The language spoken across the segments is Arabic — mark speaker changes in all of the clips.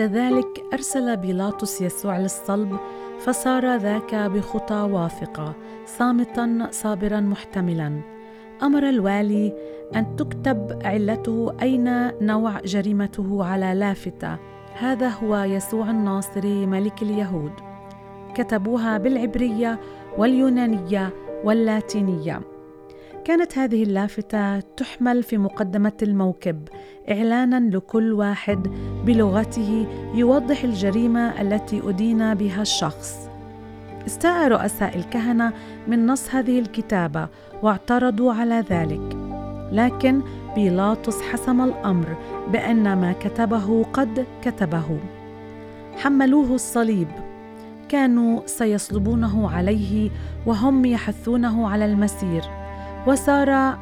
Speaker 1: بعد ذلك أرسل بيلاطس يسوع للصلب فصار ذاك بخطى وافقة صامتا صابرا محتملا. أمر الوالي أن تكتب علته أين نوع جريمته على لافتة. هذا هو يسوع الناصري ملك اليهود. كتبوها بالعبرية واليونانية واللاتينية. كانت هذه اللافتة تحمل في مقدمة الموكب إعلانا لكل واحد بلغته يوضح الجريمة التي أدين بها الشخص. استاء رؤساء الكهنة من نص هذه الكتابة واعترضوا على ذلك، لكن بيلاطس حسم الأمر بأن ما كتبه قد كتبه. حملوه الصليب كانوا سيصلبونه عليه وهم يحثونه على المسير وصار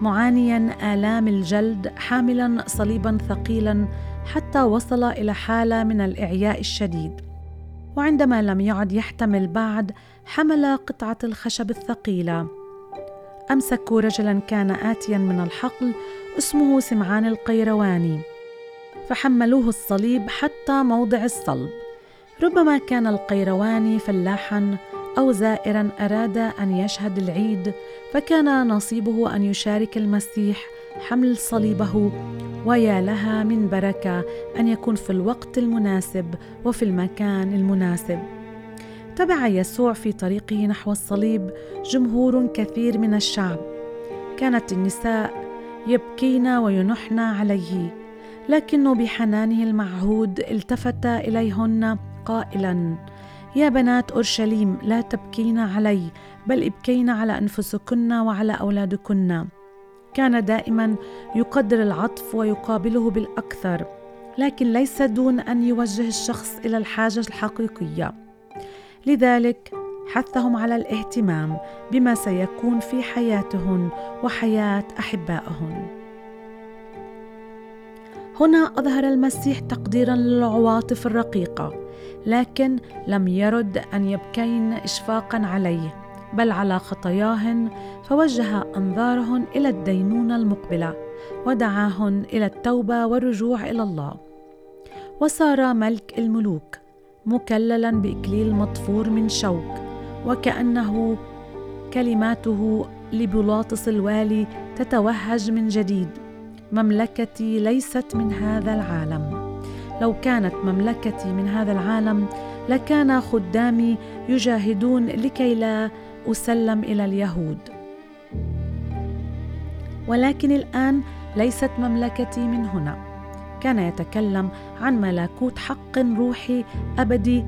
Speaker 1: معانيا آلام الجلد حاملا صليبا ثقيلا حتى وصل إلى حالة من الإعياء الشديد. وعندما لم يعد يحتمل بعد حمل قطعة الخشب الثقيلة. أمسكوا رجلا كان آتيا من الحقل اسمه سمعان القيرواني. فحملوه الصليب حتى موضع الصلب. ربما كان القيرواني فلاحا أو زائرا أراد أن يشهد العيد فكان نصيبه أن يشارك المسيح حمل صليبه ويا لها من بركة أن يكون في الوقت المناسب وفي المكان المناسب. تبع يسوع في طريقه نحو الصليب جمهور كثير من الشعب. كانت النساء يبكين وينحن عليه لكنه بحنانه المعهود التفت إليهن قائلا يا بنات أورشليم لا تبكين علي بل ابكين على أنفسكن وعلى أولادكن. كان دائما يقدر العطف ويقابله بالأكثر لكن ليس دون أن يوجه الشخص إلى الحاجة الحقيقية. لذلك حثهم على الاهتمام بما سيكون في حياتهن وحياة أحبائهن. هنا أظهر المسيح تقديرا للعواطف الرقيقة لكن لم يرد أن يبكين اشفاقا عليه بل على خطاياهن فوجه أنظارهن إلى الدينونة المقبلة ودعاهن إلى التوبة والرجوع إلى الله. وصار ملك الملوك مكللا بإكليل مطفور من شوك وكأنه كلماته لبلاطس الوالي تتوهج من جديد. مملكتي ليست من هذا العالم. لو كانت مملكتي من هذا العالم لكان خدامي يجاهدون لكي لا أسلم إلى اليهود. ولكن الآن ليست مملكتي من هنا. كان يتكلم عن ملكوت حق روحي أبدي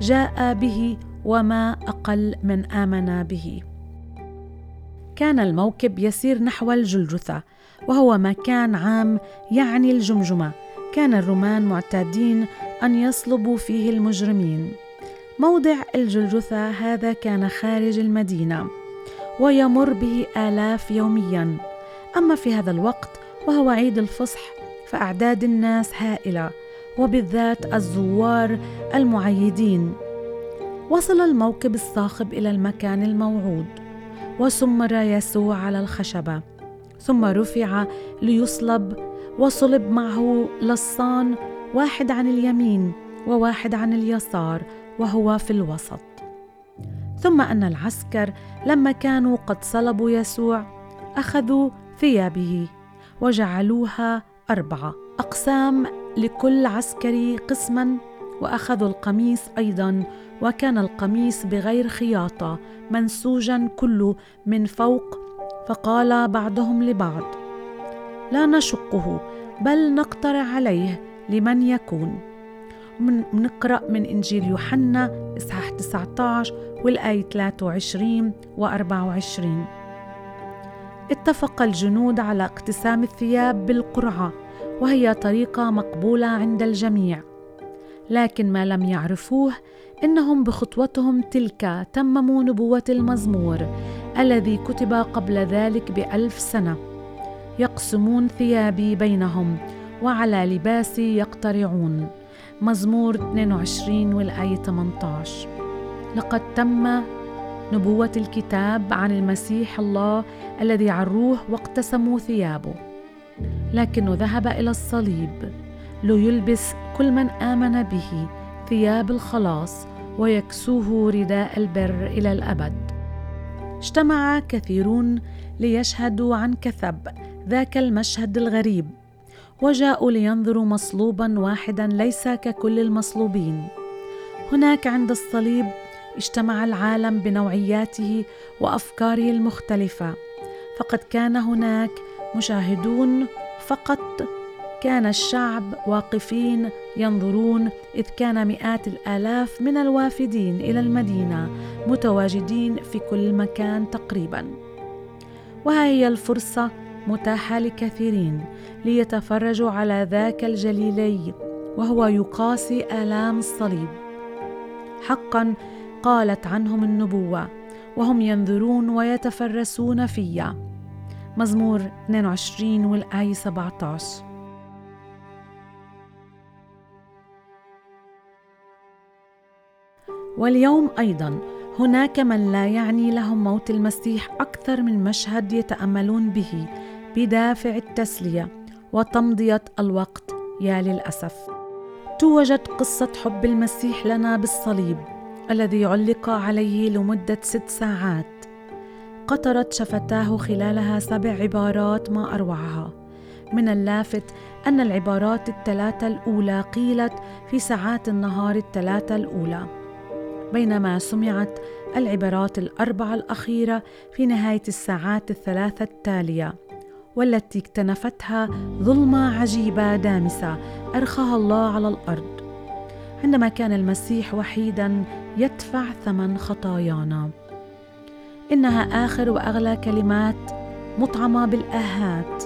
Speaker 1: جاء به وما أقل من آمن به. كان الموكب يسير نحو الجلجثة وهو مكان عام يعني الجمجمة. كان الرومان معتادين أن يصلبوا فيه المجرمين. موضع الجلجثة هذا كان خارج المدينة ويمر به آلاف يوميا. أما في هذا الوقت وهو عيد الفصح فأعداد الناس هائلة وبالذات الزوار المعيدين. وصل الموكب الصاخب إلى المكان الموعود وسمر يسوع على الخشبة. ثم رفع ليصلب وصلب معه لصان واحد عن اليمين وواحد عن اليسار وهو في الوسط. ثم أن العسكر لما كانوا قد صلبوا يسوع أخذوا ثيابه وجعلوها أربعة أقسام لكل عسكري قسما وأخذوا القميص أيضا وكان القميص بغير خياطة منسوجا كله من فوق فقال بعضهم لبعض لا نشقه بل نقترع عليه لمن يكون. من نقرأ من إنجيل يوحنا إصحاح 19 والآية 23 و 24 اتفق الجنود على اقتسام الثياب بالقرعة وهي طريقة مقبولة عند الجميع. لكن ما لم يعرفوه إنهم بخطوتهم تلك تمموا نبوة المزمور الذي كتب قبل ذلك بألف سنة. يقسمون ثيابي بينهم وعلى لباسي يقترعون. مزمور 22 والآية 18 لقد تم نبوة الكتاب عن المسيح الله الذي عروه واقتسموا ثيابه. لكنه ذهب إلى الصليب ليلبس كل من آمن به ثياب الخلاص ويكسوه رداء البر إلى الأبد. اجتمع كثيرون ليشهدوا عن كثب ذاك المشهد الغريب وجاءوا لينظروا مصلوبا واحدا ليس ككل المصلوبين. هناك عند الصليب اجتمع العالم بنوعياته وأفكاره المختلفة فقد كان هناك مشاهدون فقط كان الشعب واقفين ينظرون إذ كان مئات الآلاف من الوافدين إلى المدينة متواجدين في كل مكان تقريبا. وها هي الفرصة متاحة لكثيرين ليتفرجوا على ذاك الجليلي وهو يقاسي آلام الصليب. حقا قالت عنهم النبوة وهم ينظرون ويتفرسون فيا مزمور 22 والآية 17 واليوم أيضا هناك من لا يعني لهم موت المسيح أكثر من مشهد يتأملون به بدافع التسلية وتمضية الوقت يا للأسف. توجد قصة حب المسيح لنا بالصليب الذي علق عليه لمدة ست ساعات. قطرت شفتاه خلالها سبع عبارات ما أروعها. من اللافت أن العبارات الثلاثة الأولى قيلت في ساعات النهار الثلاثة الأولى. بينما سمعت العبارات الأربعة الأخيرة في نهاية الساعات الثلاثة التالية والتي اكتنفتها ظلمة عجيبة دامسة أرخاها الله على الأرض. عندما كان المسيح وحيدا يدفع ثمن خطايانا. إنها آخر وأغلى كلمات مطعمة بالآهات.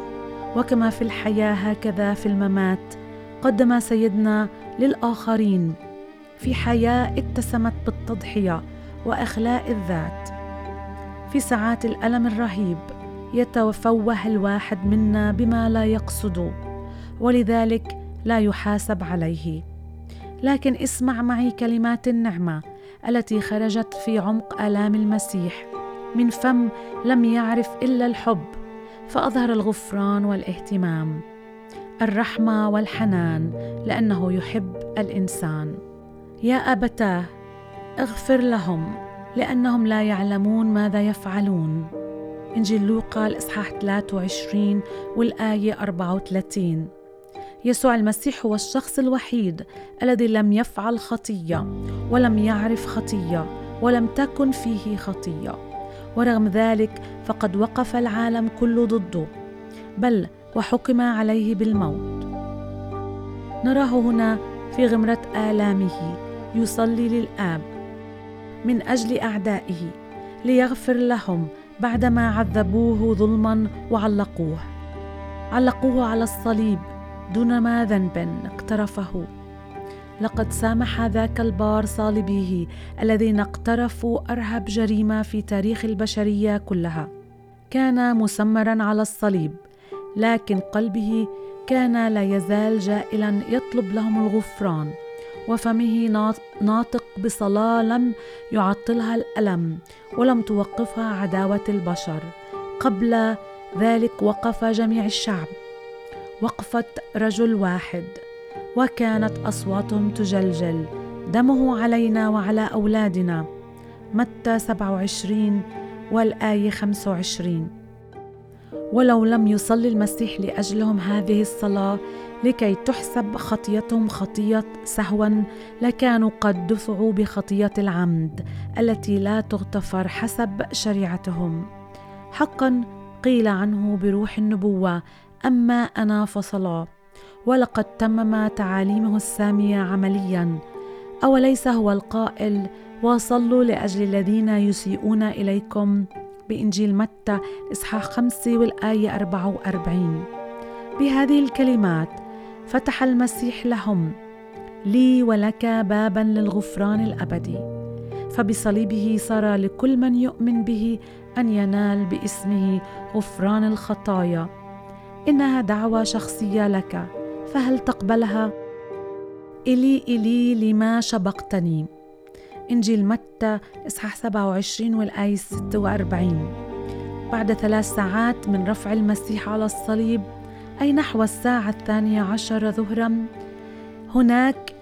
Speaker 1: وكما في الحياة هكذا في الممات قدم سيدنا للآخرين في حياة اتسمت بالتضحية وأخلاء الذات. في ساعات الألم الرهيب يتفوه الواحد منا بما لا يقصد ولذلك لا يحاسب عليه. لكن اسمع معي كلمات النعمة التي خرجت في عمق آلام المسيح. من فم لم يعرف إلا الحب فأظهر الغفران والاهتمام. الرحمة والحنان لأنه يحب الإنسان. يا أبتاه اغفر لهم لأنهم لا يعلمون ماذا يفعلون. إنجيل لوقا الإصحاح 23 والآية 34 يسوع المسيح هو الشخص الوحيد الذي لم يفعل خطية ولم يعرف خطية ولم تكن فيه خطية. ورغم ذلك فقد وقف العالم كله ضده. بل وحكم عليه بالموت. نراه هنا في غمرة آلامه. يصلي للآب من أجل أعدائه ليغفر لهم بعدما عذبوه ظلما وعلقوه. علقوه على الصليب دون ما ذنب اقترفه. لقد سامح ذاك البار صالبيه الذين اقترفوا ارهب جريمة في تاريخ البشرية كلها. كان مسمرا على الصليب لكن قلبه كان لا يزال جائلا يطلب لهم الغفران. وفمه ناطق بصلاة لم يعطلها الألم ولم توقفها عداوة البشر. قبل ذلك وقف جميع الشعب. وقفه رجل واحد. وكانت اصواتهم تجلجل. دمه علينا وعلى أولادنا. متى 27 والآية 25 ولو لم يصلي المسيح لأجلهم هذه الصلاة لكي تحسب خطيتهم خطية سهوا لكانوا قد دفعوا بخطية العمد التي لا تغتفر حسب شريعتهم. حقا قيل عنه بروح النبوة أما أنا فصلا ولقد تمم تعاليمه السامية عمليا. أوليس هو القائل وصلوا لأجل الذين يسيئون إليكم بإنجيل متى إصحاح 5 والآية 44 بهذه الكلمات فتح المسيح لهم لي ولك بابا للغفران الأبدي. فبصليبه صار لكل من يؤمن به أن ينال باسمه غفران الخطايا. إنها دعوة شخصية لك فهل تقبلها؟ إلي إلي لما شبقتني. إنجيل متى إصحاح 27 والآية 46 بعد ثلاث ساعات من رفع المسيح على الصليب أي نحو الساعة الثانية عشر ظهرا. هناك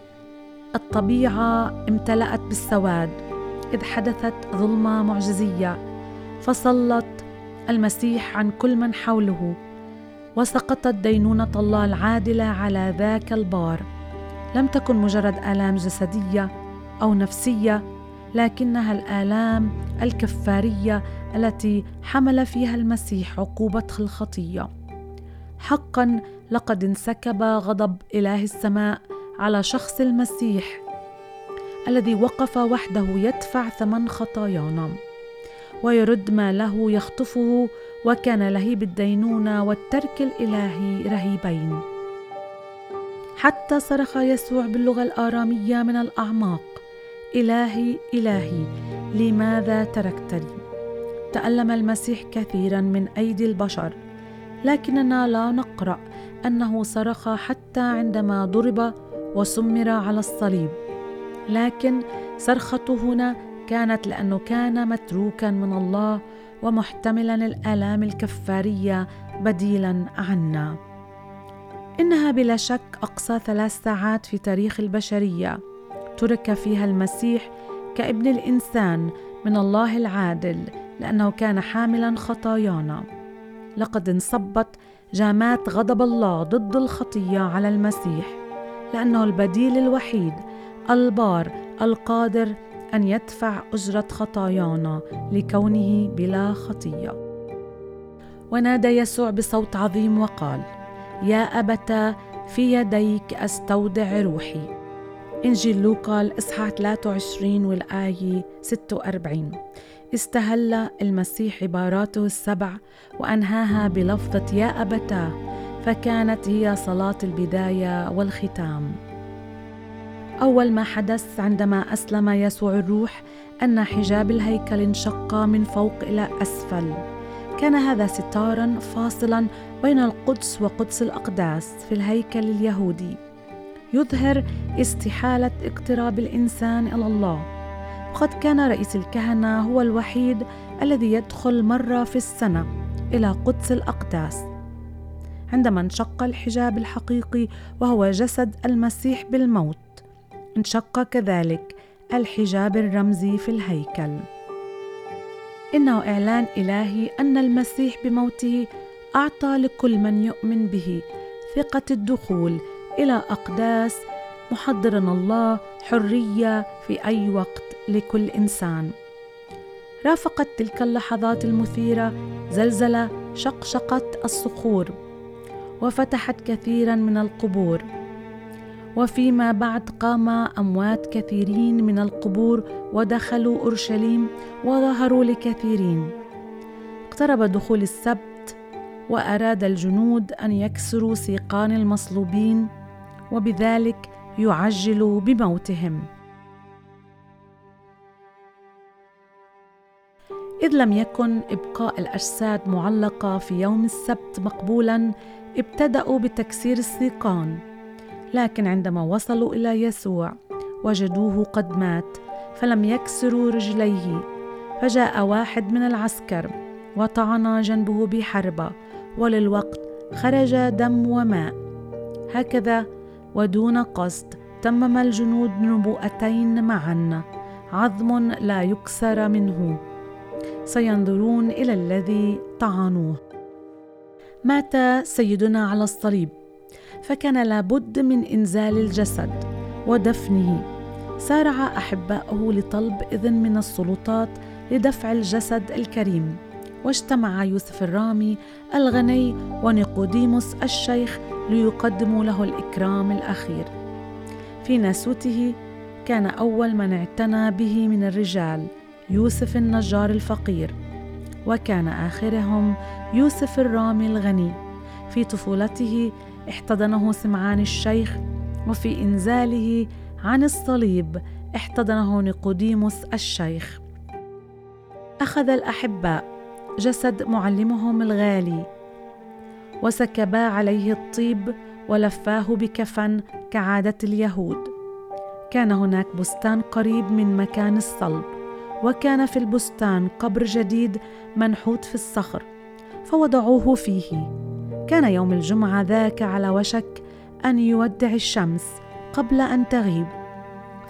Speaker 1: الطبيعة امتلأت بالسواد إذ حدثت ظلمة معجزية فسلط المسيح عن كل من حوله وسقطت دينونة الله العادلة على ذاك البار. لم تكن مجرد آلام جسدية أو نفسية لكنها الآلام الكفارية التي حمل فيها المسيح عقوبة الخطية. حقا لقد انسكب غضب إله السماء على شخص المسيح الذي وقف وحده يدفع ثمن خطايانا ويرد ما له يخطفه وكان لهيب الدينونة والترك الالهي رهيبين. حتى صرخ يسوع باللغة الآرامية من الأعماق إلهي إلهي لماذا تركتني؟ تألم المسيح كثيرا من أيدي البشر. لكننا لا نقرأ أنه صرخ حتى عندما ضرب وسمر على الصليب. لكن صرخته هنا كانت لأنه كان متروكا من الله ومحتملا الآلام الكفارية بديلا عنا. إنها بلا شك أقصى ثلاث ساعات في تاريخ البشرية ترك فيها المسيح كابن الإنسان من الله العادل لأنه كان حاملا خطايانا. لقد انصبت جامات غضب الله ضد الخطية على المسيح لأنه البديل الوحيد البار القادر أن يدفع أجرة خطايانا لكونه بلا خطية. ونادى يسوع بصوت عظيم وقال يا ابتا في يديك أستودع روحي. إنجيل لوقا الإصحاح 23 والآية 46 استهل المسيح عباراته السبع وأنهاها بلفظة يا أبتاه فكانت هي صلاة البداية والختام. أول ما حدث عندما أسلم يسوع الروح أن حجاب الهيكل انشق من فوق إلى أسفل. كان هذا ستارا فاصلا بين القدس وقدس الأقداس في الهيكل اليهودي. يظهر استحالة اقتراب الإنسان إلى الله. وقد كان رئيس الكهنة هو الوحيد الذي يدخل مرة في السنة إلى قدس الأقداس. عندما انشق الحجاب الحقيقي وهو جسد المسيح بالموت انشق كذلك الحجاب الرمزي في الهيكل. انه إعلان إلهي أن المسيح بموته أعطى لكل من يؤمن به ثقة الدخول إلى أقداس محضرا الله حرية في أي وقت. لكل إنسان. رافقت تلك اللحظات المثيرة زلزلة شقشقت الصخور وفتحت كثيرا من القبور. وفيما بعد قام أموات كثيرين من القبور ودخلوا أورشليم وظهروا لكثيرين. اقترب دخول السبت وأراد الجنود أن يكسروا سيقان المصلوبين وبذلك يعجلوا بموتهم. إذ لم يكن إبقاء الأجساد معلقة في يوم السبت مقبولا ابتدأوا بتكسير السيقان. لكن عندما وصلوا إلى يسوع وجدوه قد مات فلم يكسروا رجليه. فجاء واحد من العسكر وطعن جنبه بحربة وللوقت خرج دم وماء. هكذا ودون قصد تمم الجنود نبوءتين معا عظم لا يكسر منه. سينظرون إلى الذي طعنوه. مات سيدنا على الصليب فكان لابد من إنزال الجسد ودفنه. سارع أحباؤه لطلب إذن من السلطات لدفع الجسد الكريم. واجتمع يوسف الرامي الغني ونيقوديموس الشيخ ليقدموا له الإكرام الأخير. في ناسوته كان أول من اعتنى به من الرجال. يوسف النجار الفقير وكان آخرهم يوسف الرامي الغني. في طفولته احتضنه سمعان الشيخ وفي إنزاله عن الصليب احتضنه نيقوديموس الشيخ. أخذ الأحباء جسد معلمهم الغالي وسكبا عليه الطيب ولفاه بكفن كعادة اليهود. كان هناك بستان قريب من مكان الصلب. وكان في البستان قبر جديد منحوت في الصخر فوضعوه فيه. كان يوم الجمعة ذاك على وشك أن يودع الشمس قبل أن تغيب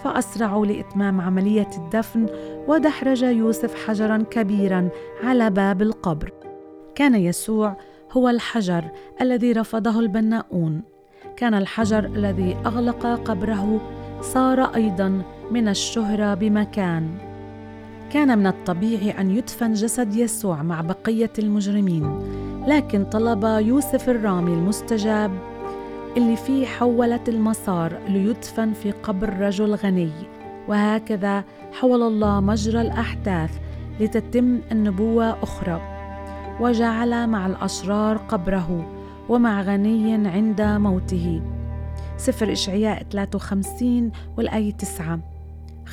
Speaker 1: فأسرعوا لإتمام عملية الدفن ودحرج يوسف حجرا كبيرا على باب القبر. كان يسوع هو الحجر الذي رفضه البناؤون. كان الحجر الذي أغلق قبره صار أيضا من الشهرة بمكان. كان من الطبيعي أن يدفن جسد يسوع مع بقية المجرمين لكن طلب يوسف الرامي المستجاب اللي فيه حولت المسار ليدفن في قبر رجل غني وهكذا حول الله مجرى الأحداث لتتم النبوة أخرى. وجعل مع الأشرار قبره ومع غني عند موته. سفر إشعياء 53 والآية 9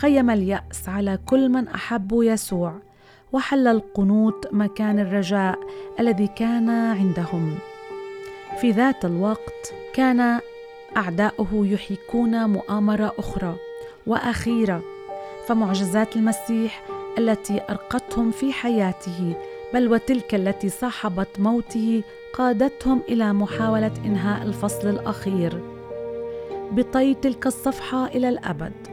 Speaker 1: خيم اليأس على كل من أحبوا يسوع وحل القنوط مكان الرجاء الذي كان عندهم. في ذات الوقت كان أعداؤه يحيكون مؤامرة أخرى وأخيرة فمعجزات المسيح التي أرقتهم في حياته بل وتلك التي صاحبت موته قادتهم إلى محاولة إنهاء الفصل الأخير. بطي تلك الصفحة إلى الأبد.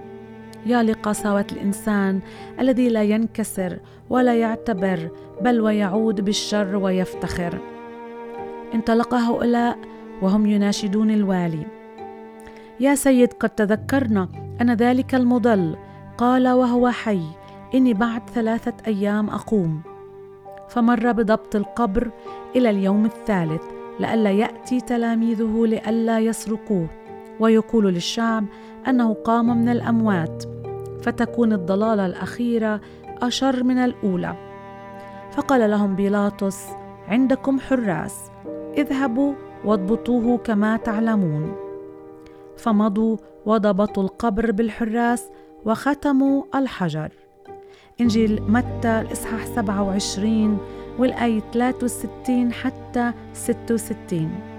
Speaker 1: يا لقساوه الإنسان الذي لا ينكسر ولا يعتبر بل ويعود بالشر ويفتخر. انطلق هؤلاء وهم يناشدون الوالي. يا سيد قد تذكرنا أن ذلك المضل. قال وهو حي إني بعد ثلاثة أيام أقوم. فمر بضبط القبر إلى اليوم الثالث لئلا يأتي تلاميذه لئلا يسرقوه. ويقول للشعب أنه قام من الأموات. فتكون الضلالة الأخيرة أشر من الأولى. فقال لهم بيلاطس عندكم حراس اذهبوا واضبطوه كما تعلمون. فمضوا وضبطوا القبر بالحراس وختموا الحجر. إنجيل متى؟ الإصحاح 27 والآية 63 حتى 66